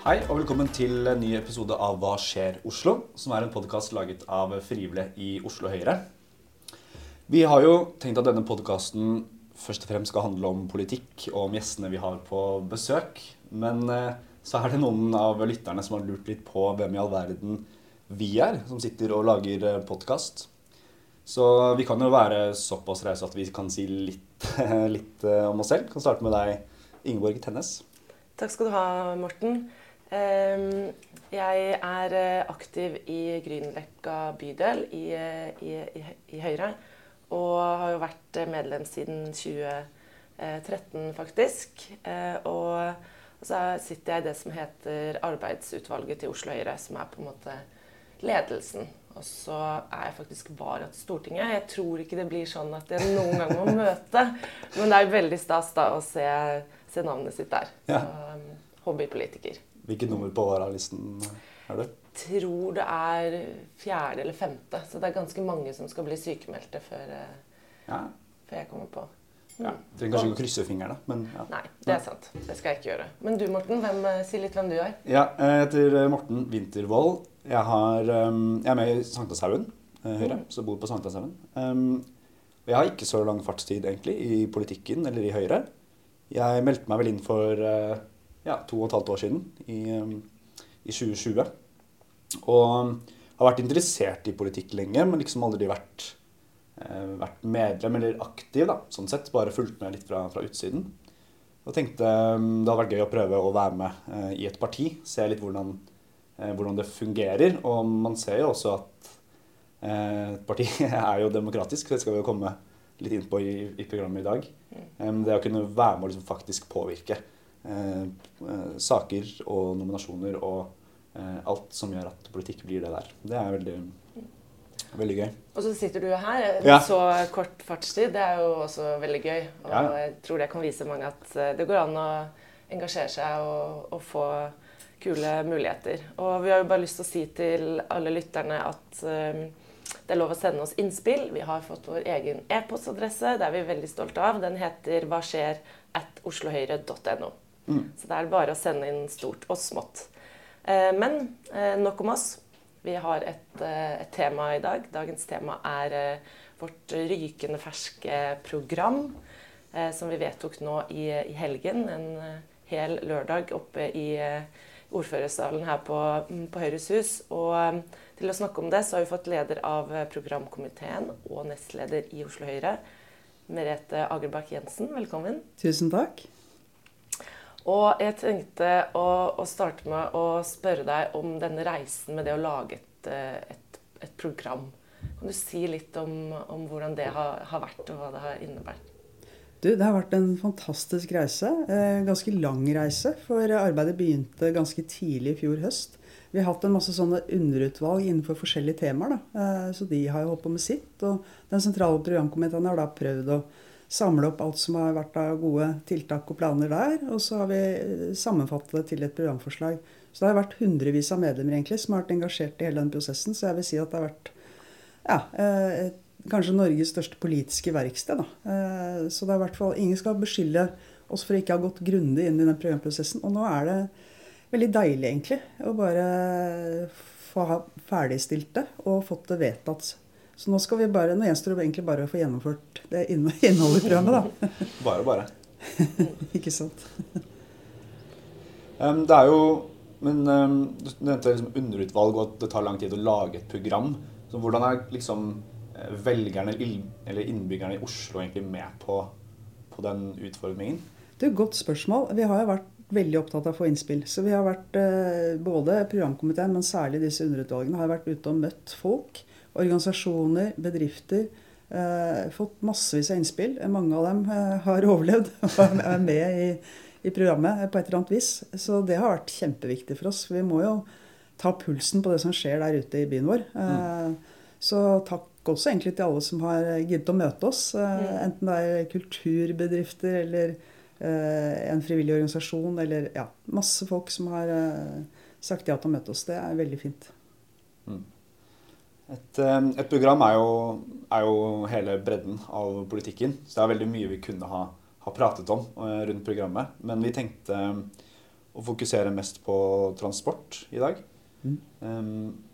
Hei og velkommen til en ny episode av Hva skjer Oslo? Som er en podkast laget av frivillige i Oslo Høyre. Vi har jo tenkt at denne podkasten først og fremst skal handle om politikk og om gjestene vi har på besøk. Men eh, så er det noen av lytterne som har lurt litt på hvem i all verden vi er, som sitter og lager podkast. Så vi kan jo være såpass rause at vi kan si litt, litt eh, om oss selv. Vi Kan starte med deg, Ingeborg Tennes. Takk skal du ha, Morten. Ehm, jeg er eh, aktiv i Grünerløkka bydel i, eh, i, i, i, Høyre. Og har jo vært medlem siden 2013, faktisk. Eh, og så sitter jeg i det som heter Arbeidsutvalget til Oslo Høyre, som er på en måte ledelsen. Og så er jeg faktisk vara til Stortinget. Jeg tror ikke det blir sånn at jeg noen gang må møte, men det er veldig stas da å se, se navnet sitt der. Ja. Um, hobbypolitiker. Hvilket nummer på varalisten er du? Tror det er fjerde eller femte. Så det er ganske mange som skal bli sykemeldte før, eh, ja. før jeg kommer på. Ja. Trenger kanskje ikke å krysse fingrene, men ja. Nei, det er sant. Det skal jeg ikke gjøre. Men du, Morten, hvem, eh, si litt hvem du er. Ja, Jeg heter eh, Morten Wintervold. Jeg, har, jeg er med i Sankthanshaugen Høyre, mm. så bor på Sankthanshaugen. Um, jeg har ikke så lang fartstid egentlig i politikken eller i Høyre. Jeg meldte meg vel inn for ja, to og et halvt år siden, i, um, i 2020. Og har vært interessert i politikk lenge, men liksom aldri vært, eh, vært medlem eller aktiv. da, sånn sett, Bare fulgt med litt fra, fra utsiden. Og tenkte um, det hadde vært gøy å prøve å være med eh, i et parti. Se litt hvordan, eh, hvordan, det fungerer. Og man ser jo også at eh, et parti er jo demokratisk. Det skal vi jo komme litt inn på i, i programmet i dag. Um, det å kunne være med og liksom faktisk påvirke saker og nominasjoner og eh, alt som gjør at politikk blir det der. Det er veldig, veldig gøy. Og så sitter du her med ja. så kort fartstid. Det er jo også veldig gøy. Og ja. jeg tror det kan vise mange at det går an å engasjere seg og, og, få kule muligheter. Og vi har jo bare lyst til å si til alle lytterne at um, det er lov å sende oss innspill. Vi har fått vår egen e-postadresse. Det er vi veldig stolte av. Den heter hva skjer at oslohøyre.no. Så det er bare å sende inn stort og smått. Eh, men eh, nok om oss. Vi har et, eh, et, tema i dag. Dagens tema er vårt rykende ferske program. Som vi vedtok nå i, i helgen. En hel lørdag oppe i ordførersalen her på, mm, på Høyres hus. Og til å snakke om det, så har vi fått leder av programkomiteen og nestleder i Oslo Høyre, Merete Agerbakk Jensen. Velkommen. Tusen takk. Og jeg tenkte å, å, starte med å spørre deg om denne reisen med det å lage et, eh, et, et program. Kan du si litt om, om hvordan det har, har, vært, og hva det har innebært? Du, det har vært en fantastisk reise. Eh, ganske lang reise. For arbeidet begynte ganske tidlig i fjor høst. Vi har hatt en masse sånne underutvalg innenfor forskjellige temaer. Da. Eh, så de har jo holdt på med sitt. Og den sentrale programkomiteen har da prøvd å samle opp alt som har vært av gode tiltak og planer der. Og så har vi eh, sammenfattet det til et programforslag. Så det har vært hundrevis av medlemmer egentlig som har vært engasjert i hele den prosessen. Så jeg vil si at det har vært ja, eh, kanskje Norges største politiske verksted. Da. Eh, så det er i hvert fall ingen skal beskylde oss for å ikke ha gått grundig inn i den programprosessen. Og nå er det veldig deilig, egentlig, å bare få ha ferdigstilt det og fått det vedtatt så nå skal vi bare, nå gjenstår det egentlig bare å få gjennomført det innholdet i programmet, da. Bare, bare. Ikke sant. Um, det er jo Men um, du nevnte liksom underutvalg og at det tar lang tid å lage et program. Så hvordan er liksom eh, velgerne eller innbyggerne i Oslo egentlig med på, på den utfordringen? Det er et godt spørsmål. Vi har jo vært veldig opptatt av å få innspill. Så vi har vært, eh, både programkomiteen, men særlig disse underutvalgene, har vært ute og møtt folk organisasjoner, bedrifter. Eh, fått massevis av innspill. Mange av dem eh, har overlevd og er med i, i, programmet på et eller annet vis. Så det har vært kjempeviktig for oss. Vi må jo ta pulsen på det som skjer der ute i byen vår. Eh, mm. Så takk også egentlig til alle som har giddet å møte oss. Eh, mm. Enten det er kulturbedrifter eller eh, en frivillig organisasjon eller ja, masse folk som har eh, sagt ja til å møte oss. Det er veldig fint. Mm. Et, eh, et program er jo, er jo, hele bredden av politikken. Så det er veldig mye vi kunne ha, ha pratet om eh, rundt programmet. Men vi tenkte å fokusere mest på transport i dag. Mm. Um,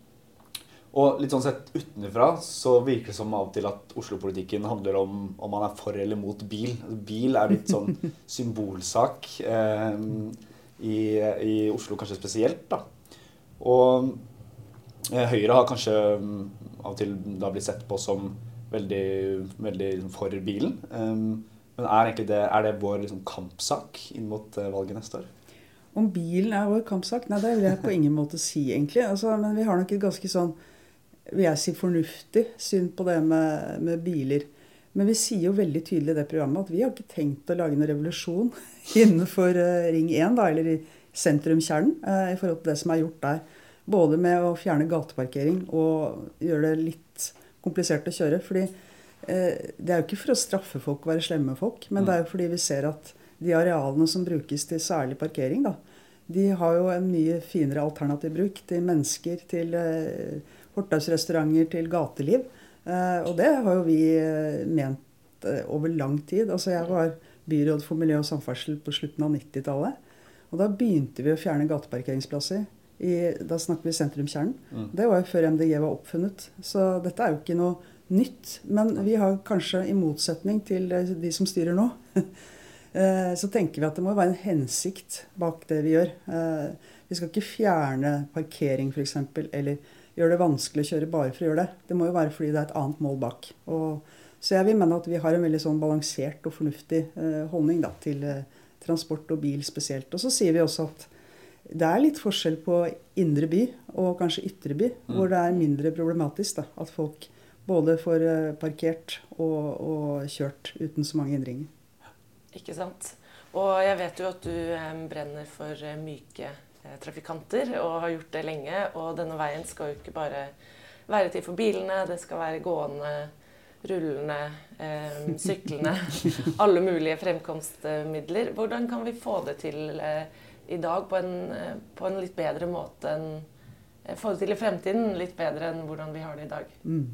og litt sånn sett utenfra så virker det som av og til at Oslo-politikken handler om om man er for eller mot bil. Bil er litt sånn symbolsak eh, i, i, Oslo kanskje spesielt. da. Og eh, Høyre har kanskje um, av og til da blitt sett på som veldig, veldig for bilen. Eh, men er, det, er det vår liksom, kampsak inn mot uh, valget neste år? Om bilen er vår kampsak? Nei, det vil jeg på ingen måte si, egentlig. Altså, men vi har nok et ganske sånn vil jeg si, fornuftig syn på det med, med, biler. Men vi sier jo veldig tydelig i det programmet at vi har ikke tenkt å lage noen revolusjon innenfor uh, Ring 1, da, eller i sentrumskjernen, uh, i forhold til det som er gjort der. Både med å fjerne gateparkering og gjøre det litt komplisert å kjøre. fordi uh, det er jo ikke for å straffe folk og være slemme folk, men det er jo fordi vi ser at de arealene som brukes til særlig parkering, da, de har jo en mye finere alternativ bruk til mennesker, til fortausrestauranter til gateliv. Eh, og det har jo vi eh, ment eh, over lang tid. Altså jeg var byråd for miljø og samferdsel på slutten av 90-tallet. Og da begynte vi å fjerne gateparkeringsplasser. I, da snakker vi sentrumskjernen. Mm. Det var jo før MDG var oppfunnet. Så dette er jo ikke noe nytt. Men vi har kanskje, i motsetning til de som styrer nå, så tenker vi at det må være en hensikt bak det vi gjør. Vi skal ikke fjerne parkering f.eks. eller gjøre det vanskelig å kjøre bare for å gjøre det. Det må jo være fordi det er et annet mål bak. Og, så jeg vil mene at vi har en veldig sånn balansert og fornuftig eh, holdning da, til eh, transport og bil spesielt. Og så sier vi også at det er litt forskjell på indre by og kanskje ytre by, mm. hvor det er mindre problematisk da, at folk både får eh, parkert og, og, kjørt uten så mange hindringer. Ikke sant. Og jeg vet jo at du brenner for eh, myke Eh, trafikanter og har gjort det lenge. Og denne veien skal jo ikke bare være til for bilene, det skal være gående, rullende, eh, syklende. Alle mulige fremkomstmidler. Hvordan kan vi få det til eh, i dag på en, på en, litt bedre måte enn Få det til i fremtiden litt bedre enn hvordan vi har det i dag? Mm.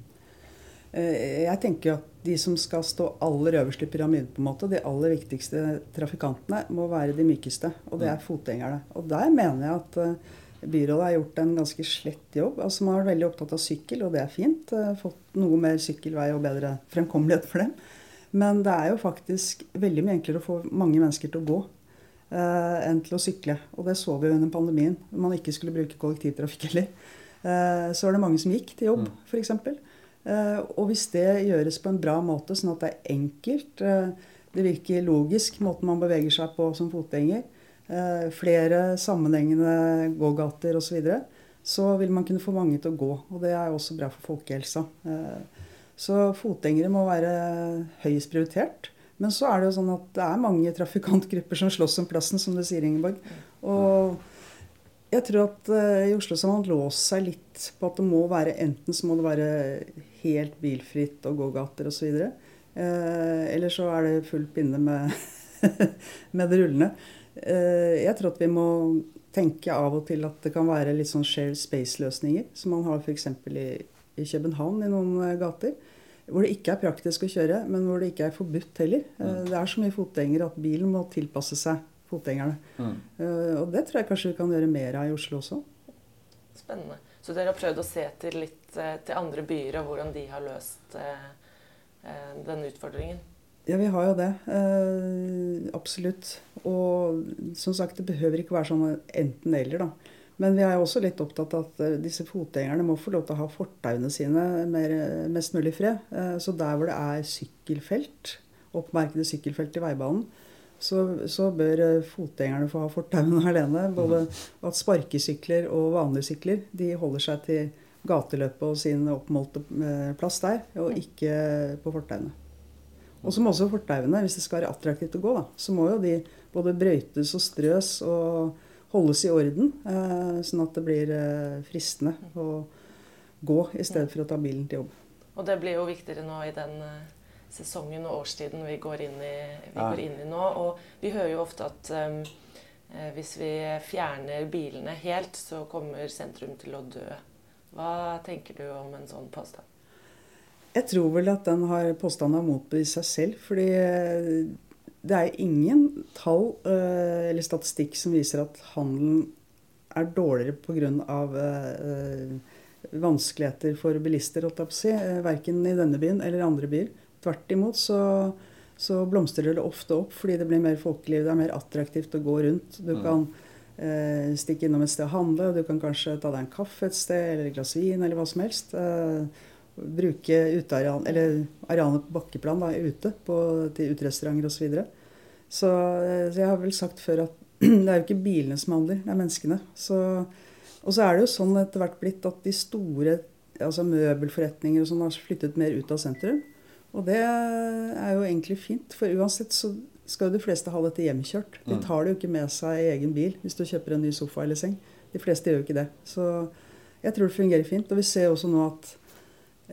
Eh, jeg tenker at de som skal stå aller øverst i pyramiden, på en måte, de aller viktigste trafikantene, må være de mykeste. Og det er fotgjengerne. Og der mener jeg at eh, byrådet har gjort en ganske slett jobb. Altså Man har vært veldig opptatt av sykkel, og det er fint. Eh, fått noe mer sykkelvei og bedre fremkommelighet for dem. Men det er jo faktisk veldig mye enklere å få mange mennesker til å gå eh, enn til å sykle. Og det så vi jo under pandemien. Når man ikke skulle bruke kollektivtrafikk heller. Eh, så var det mange som gikk til jobb, mm. f.eks. Eh, og hvis det gjøres på en bra måte, sånn at det er enkelt, eh, det virker logisk, måten man beveger seg på som fotgjenger, eh, flere sammenhengende gågater osv., så, videre, så vil man kunne få mange til å gå. Og det er også bra for folkehelsa. Så fotgjengere må være høyest prioritert. Men så er det jo sånn at det er mange trafikantgrupper som slåss om plassen, som du sier, Ingeborg. Og jeg tror at i Oslo så har man låst seg litt på at det må være enten så må det være helt bilfritt og gågater osv. Eh, eller så er det full pinne med, med det rullende. Eh, jeg tror at vi må tenke av og til at det kan være litt sånn shared space-løsninger, som man har f.eks. I, i København i noen uh, gater. Hvor det ikke er praktisk å kjøre, men hvor det ikke er forbudt heller. Mm. Det er så mye fotgjengere at bilen må tilpasse seg fotgjengerne. Mm. Uh, og det tror jeg kanskje vi kan gjøre mer av i Oslo også. Spennende. Så dere har prøvd å se til litt uh, til andre byer og hvordan de har løst uh, den utfordringen? Ja, vi har jo det. absolutt. Og som sagt, det behøver ikke være sånn enten-eller, da. Men vi er jo også litt opptatt av at disse fotgjengerne må få lov til å ha fortauene sine mer, mest mulig fred. Så der hvor det er sykkelfelt, oppmerkede sykkelfelt i veibanen, så, så bør eh, fotgjengerne få ha fortauene alene. Både at sparkesykler og vanlige sykler de holder seg til gateløpet og sin oppmålte eh, plass der, og ikke på fortauene. Og så må også fortauene, hvis det skal være attraktivt å gå, da, så må jo de både brøytes og strøs og holdes i orden, eh, sånn at det blir fristende å gå i stedet for å ta bilen til jobb. Og det blir jo viktigere nå i den sesongen og årstiden vi går inn i, vi ja. går inn i nå. Og vi hører jo ofte at um, hvis vi fjerner bilene helt, så kommer sentrum til å dø. Hva tenker du om en sånn påstand? Jeg tror vel at den har påstanden har motbevist seg selv. Fordi det er ingen tall uh, eller statistikk som viser at handelen er dårligere pga. Vanskeligheter for bilister, verken i denne byen eller andre byer. Tvert imot så, så, blomstrer det ofte opp fordi det blir mer folkeliv. Det er mer attraktivt å gå rundt. Du mm. kan eh, stikke innom et sted og handle. Du kan kanskje ta deg en kaffe et sted eller et glass vin eller hva som helst. Eh, bruke uteareal, eller arealet på bakkeplan da, ute på, til uterestauranter osv. Så, videre. så eh, så jeg har vel sagt før at det er jo ikke bilene som handler, det er menneskene. Så, og så er det jo sånn etter hvert blitt at de store altså møbelforretninger og sånn har flyttet mer ut av sentrum. Og det er jo egentlig fint, for uansett så skal jo de fleste ha dette hjemkjørt. De mm. tar det jo ikke med seg i egen bil hvis du kjøper en ny sofa eller seng. De fleste gjør jo ikke det. Så jeg tror det fungerer fint. Og vi ser også nå at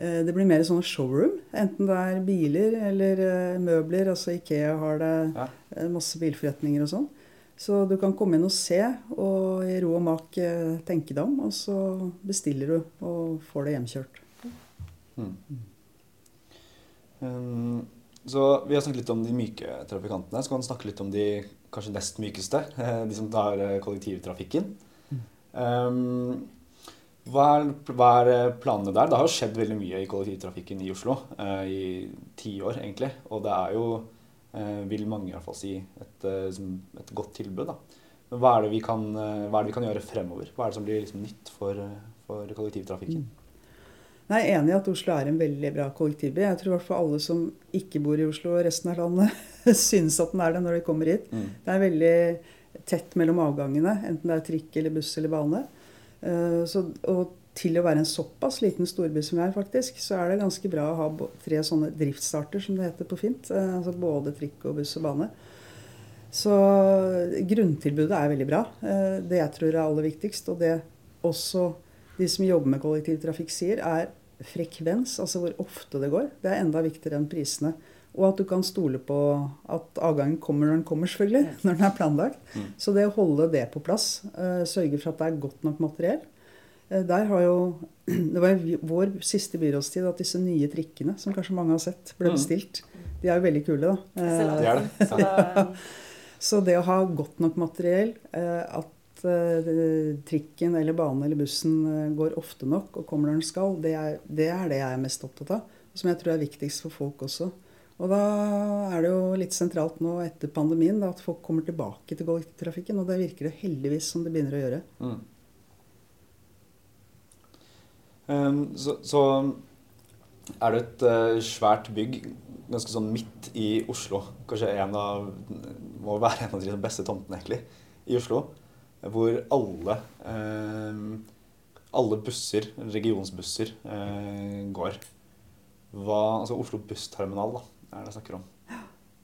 Eh, det blir mer sånn showroom. Enten det er biler eller eh, møbler. Altså Ikea har det ja. Eh, masse bilforretninger og sånn. Så du kan komme inn og se, og i ro og mak tenke deg om. Og så bestiller du og får det hjemkjørt. Mm. Um, så vi har snakket litt om de myke trafikantene. Så kan vi snakke litt om de kanskje nest mykeste. De som tar kollektivtrafikken. Mm. Um, hva er, hva er, eh, planene der? Det har jo skjedd veldig mye i kollektivtrafikken i Oslo I i tiår, egentlig. Og det er jo, eh, vil mange i hvert fall si, et, eh, et godt tilbud. da. Men hva er, kan, eh, hva er det vi kan gjøre fremover? Hva er det som blir liksom nytt for, for kollektivtrafikken? Mm. Jeg er enig i at Oslo er en veldig bra kollektivby. Jeg tror i hvert fall alle som ikke bor i Oslo og resten av landet, syns at den er det når de kommer hit. Mm. Det er veldig tett mellom avgangene, enten det er trikk eller buss eller bane. Uh, så, og til å være en såpass liten storby som jeg er, faktisk, så er det ganske bra å ha tre sånne driftsstarter, som det heter på fint. Uh, altså både trikk og buss og bane. Så grunntilbudet er veldig bra. Uh, det jeg tror er aller viktigst, og det også de som jobber med kollektivtrafikk sier, er frekvens, altså hvor ofte det går. Det er enda viktigere enn prisene. Og at du kan stole på at avgangen kommer når den kommer, selvfølgelig. Når den er planlagt. Mm. Så det å holde det på plass, uh, sørge for at det er godt nok materiell uh, Der har jo Det var i vår siste byrådstid at disse nye trikkene, som kanskje mange har sett, ble mm. bestilt. De er jo veldig kule, da. Uh, det er det. Så, så det å ha godt nok materiell, at trikken eller banen eller bussen går ofte nok og kommer når den skal, det er, det er det jeg er mest opptatt av. Som jeg tror er viktigst for folk også. Og da er det jo litt sentralt nå etter pandemien da, at folk kommer tilbake til kollektivtrafikken. Og det virker det heldigvis som det begynner å gjøre. Mm. Um, så, så, er det et uh, svært bygg ganske sånn midt i Oslo. Kanskje en av, må være en av de beste tomtene egentlig i Oslo. Hvor alle, uh, alle busser, regionsbusser, uh, går. Hva, altså Oslo bussterminal, da er det jeg snakker om.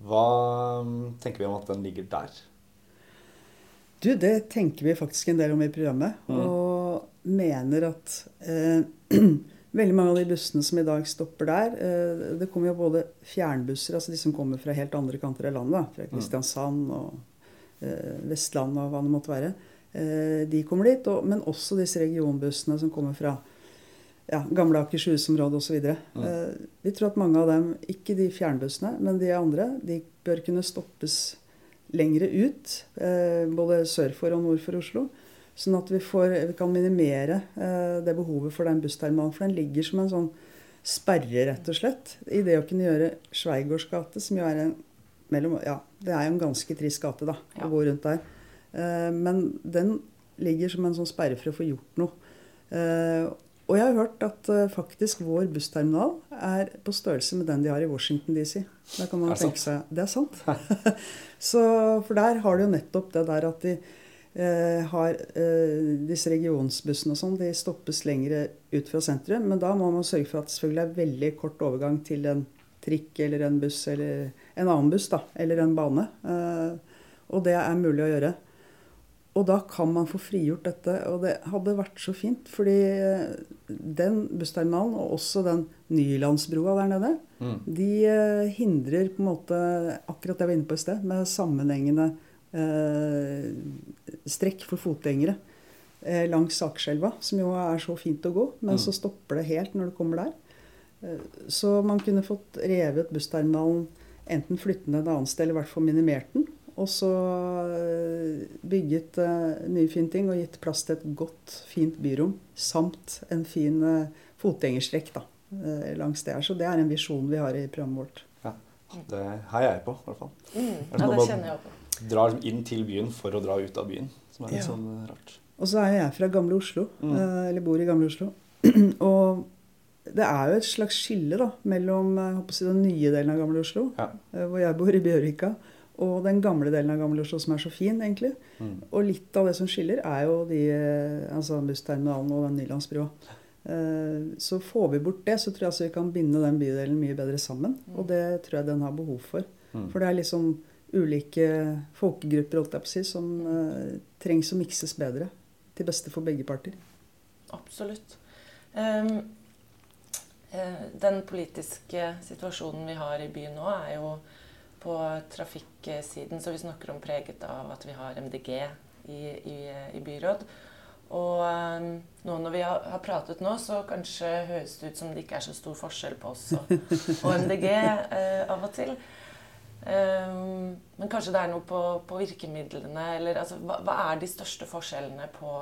Hva mm, tenker vi om at den ligger der? Du, det tenker vi faktisk en del om i programmet. Mm. Og mener at eh, veldig mange av de bussene som i dag stopper der eh, Det kommer jo både fjernbusser, altså de som kommer fra helt andre kanter av landet. Fra mm. Kristiansand og eh, Vestland og hva det måtte være. Eh, de kommer dit. Men også disse regionbussene som kommer fra ja, gamle Akershus-området osv. Mm. Uh, vi tror at mange av dem, ikke de fjernbussene, men de andre, de bør kunne stoppes lengre ut. Både sør for og nord for Oslo. Sånn at vi, får, vi kan minimere det behovet for den bussterminalen. For den ligger som en sånn sperre, rett og slett, i det å kunne gjøre Sveigårds gate, som jo er en mellom, ja, det er jo en ganske trist gate da, ja. å gå rundt der. men den ligger som en sånn sperre for å få gjort noe. Og jeg har hørt at eh, faktisk vår bussterminal er på størrelse med den de har i Washington DC. Da kan man det tenke seg, Det er sant. Så, for der har du jo nettopp det der at de uh, har uh, disse regionsbussene og sånn, de stoppes lengre ut fra sentrum. Men da må man sørge for at det selvfølgelig er veldig kort overgang til en trikk eller en buss eller en annen buss da, eller en bane. og det er mulig å gjøre. Og da kan man få frigjort dette. Og det hadde vært så fint. Fordi eh, den bussterminalen, og også den Nylandsbrua der nede, mm. de eh, hindrer på en måte akkurat det jeg var inne på i sted, med sammenhengende eh, strekk for fotgjengere eh, langs Akerselva, som jo er så fint å gå. Men mm. så stopper det helt når du kommer der. Eh, så man kunne fått revet bussterminalen enten flytte den et annet sted, eller i hvert fall minimert den. Og så bygget uh, nye fine ting og gitt plass til et godt, fint byrom. Samt en fin uh, fotgjengerstrekk da, uh, langs det her. Så det er en visjon vi har i programmet vårt. Ja, Det heier jeg på, i hvert fall. Mm. Ja, det kjenner jeg på. Drar inn til byen for å dra ut av byen, som er litt ja. sånn rart. Og så er jeg fra gamle Oslo, mm. eller bor i gamle Oslo. og det er jo et slags skille da, mellom si, den nye delen av Gamle Oslo, ja. hvor jeg bor, i Bjørvika, og den gamle delen av Gamle Oslo, som er så fin, egentlig. Mm. Og litt av det som skiller, er jo de, altså bussterminalen og den Nylandsbrua. Eh, så får vi bort det, så tror jeg altså vi kan binde den bydelen mye bedre sammen. Mm. Og det tror jeg den har behov for. Mm. For det er liksom ulike folkegrupper holdt jeg på å si, som uh, trengs å mikses bedre. Til beste for begge parter. Absolutt. Um, den politiske situasjonen vi har i byen nå, er jo på trafikksiden så vi snakker om preget av at vi har MDG i, i, i byråd. Og um, nå når vi har, pratet nå, så kanskje høres det ut som det ikke er så stor forskjell på oss og, og MDG eh, av og til. Um, men kanskje det er noe på, på virkemidlene eller altså, hva, hva, er de største forskjellene på,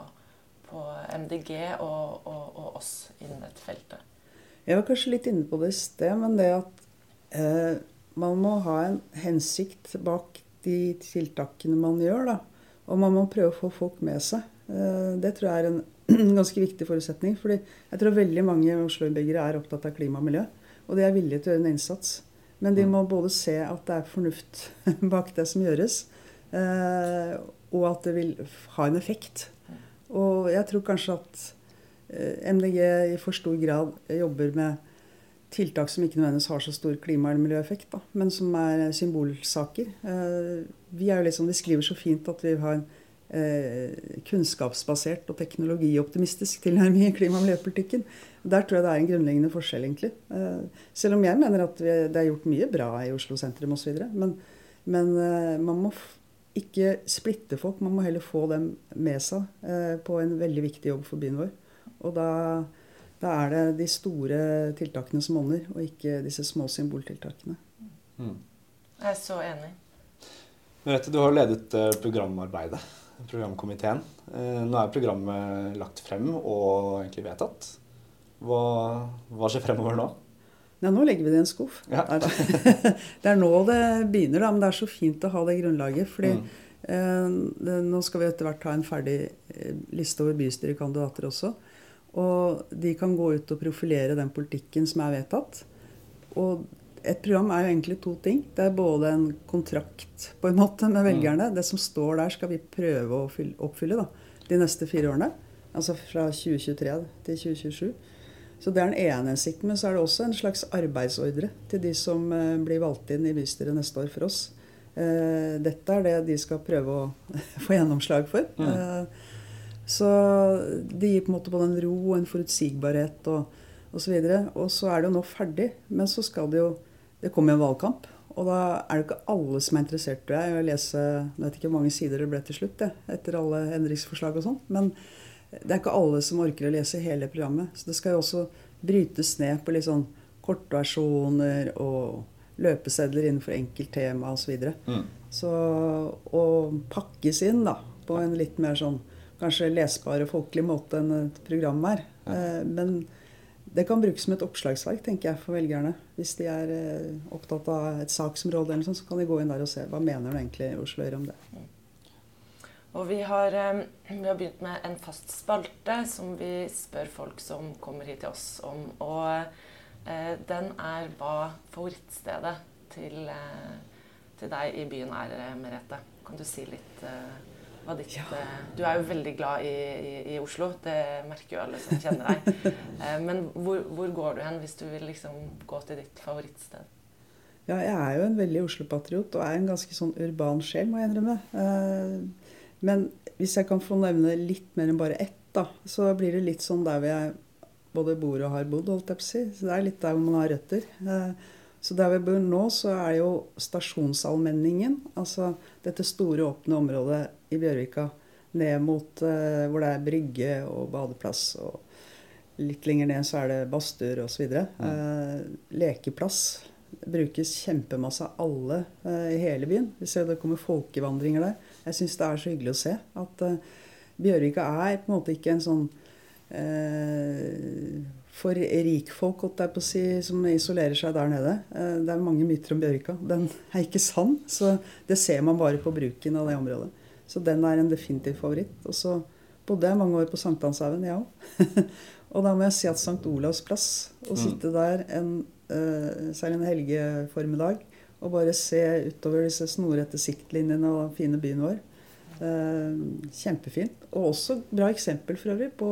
på MDG og, og, og, oss innen dette feltet? Jeg var kanskje litt inne på det i sted, men det at eh, man må ha en hensikt bak de tiltakene man gjør. Da. Og man må prøve å få folk med seg. Eh, det tror jeg er en ganske viktig forutsetning. fordi jeg tror veldig mange Oslo-innbyggere er opptatt av klima og miljø. Og de er villige til å gjøre en innsats. Men de mm. må både se at det er fornuft bak det som gjøres, eh, og at det vil ha en effekt. Og jeg tror kanskje at MDG i for stor grad jobber med tiltak som ikke nødvendigvis har så stor klima- eller miljøeffekt, da, men som er symbolsaker. Eh, vi er liksom, vi skriver så fint at vi har en eh, kunnskapsbasert og teknologioptimistisk tilnærming i klima- og miljøpolitikken. Der tror jeg det er en grunnleggende forskjell, egentlig. Eh, selv om jeg mener at det er gjort mye bra i Oslo sentrum osv. Men, men eh, man må ikke splitte folk, man må heller få dem med seg eh, på en veldig viktig jobb for byen vår. Og da da er det de store tiltakene som monner, og ikke disse små symboltiltakene. Mm. Jeg er så enig. Merete, du har ledet eh, programarbeidet, programkomiteen. Eh, nå er programmet lagt frem og egentlig vedtatt. Hva, hva skjer fremover nå? Ja, nå legger vi det i en skuff. Ja. det er nå det begynner, da, men det er så fint å ha det grunnlaget. fordi mm. eh, det, nå skal vi etter hvert ha en ferdig eh, liste over bystyrekandidater også. Og de kan gå ut og profilere den politikken som er vedtatt. Og et program er jo egentlig to ting. Det er både en kontrakt på en måte med velgerne. Det som står der, skal vi prøve å oppfylle da, de neste fire årene. Altså fra 2023 til 2027. Så det er den ene hensikten. Men så er det også en slags arbeidsordre til de som eh, blir valgt inn i bystyret neste år for oss. Eh, dette er det de skal prøve å få gjennomslag for. Mm. Så det gir på en måte både en ro og en forutsigbarhet og osv. Og, og så er det jo nå ferdig. Men så skal det jo Det kommer en valgkamp. Og da er det ikke alle som er interessert i å lese Jeg vet ikke hvor mange sider det ble til slutt, det, etter alle endringsforslag og sånn. Men det er ikke alle som orker å lese hele programmet. Så det skal jo også brytes ned på litt sånn kortversjoner og løpesedler innenfor enkelttema osv. Så, videre. mm. så å pakkes inn da, på en litt mer sånn kanskje lesbar og folkelig måte enn et program er. Ja. Eh, men det kan brukes som et oppslagsverk tenker jeg, for velgerne. Hvis de er eh, opptatt av et saksområde, eller sånt, så kan de gå inn der og se hva mener du egentlig Oslo Høyre om det. Og vi har, eh, vi har, begynt med en fast spalte som vi spør folk som kommer hit til oss om. Og eh, den er hva favorittstedet til, til, deg i byen er, Merete. Kan du si litt eh, Ditt, ja. Eh, du er jo veldig glad i, i, i, Oslo, det merker jo alle som kjenner deg. Eh, men hvor, hvor, går du hen hvis du vil liksom gå til ditt favorittsted? Ja, jeg er jo en veldig Oslo-patriot og er en ganske sånn urban sjel, må jeg innrømme. Eh, men hvis jeg kan få nevne litt mer enn bare ett, da, så blir det litt sånn der hvor jeg både bor og har bodd, holdt jeg på å si. Så det er litt der hvor man har røtter. Så der vi bor nå, så er det jo Stasjonsallmenningen. Altså dette store, åpne området i Bjørvika ned mot eh, hvor det er brygge og badeplass. Og litt lenger ned så er det badstuer osv. Mm. Eh, lekeplass. Det brukes kjempemasse av alle eh, i hele byen. Vi ser det kommer folkevandringer der. Jeg syns det er så hyggelig å se at uh, Bjørvika er på en måte ikke en sånn uh, for rikfolk holdt jeg på å si, som isolerer seg der nede. Det er mange myter om Bjørvika. Den er ikke sann. Så det ser man bare på bruken av det området. Så den er en definitiv favoritt. Og så bodde jeg mange år på Sankthanshaugen, jeg ja. òg. og da må jeg si at St. Olavs plass, å mm. sitte der en, uh, særlig en helgeformiddag og bare se utover disse snorrette siktlinjene og fine byen vår. Uh, kjempefint. Og også bra eksempel for øvrig på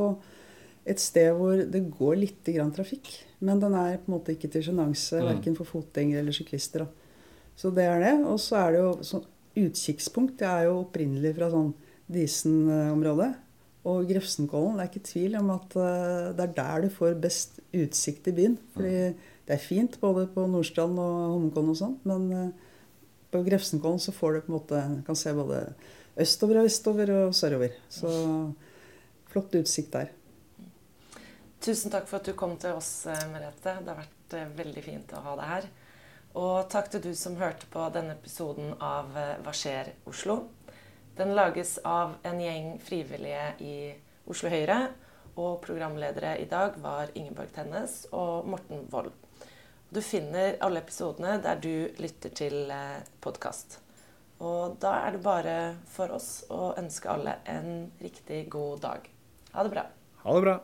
et sted hvor det går litt grann trafikk. Men den er på en måte ikke til sjenanse mm. verken for fotgjengere eller syklister. Da. Så det er det. Og så er det jo sånn utsiktspunkt. Det er jo opprinnelig fra sånn Disen-området. Og Grefsenkollen, det er ikke tvil om at uh, det er der du får best utsikt i byen. Fordi det er fint både på Nordstrand og Holmenkollen og sånn, men uh, på Grefsenkollen så får du på en måte kan se både østover og vestover og sørover. Så flott utsikt der. Tusen takk for at du kom til oss, eh, Merete. Det har vært veldig fint å ha deg her. Og takk til du som hørte på denne episoden av Hva skjer Oslo? Den lages av en gjeng frivillige i Oslo Høyre. Og programledere i dag var Ingeborg Tennes og Morten Wold. Du finner alle episodene der du lytter til eh, podkast. Og da er det bare for oss å ønske alle en riktig god dag. Ha det bra. Ha det bra.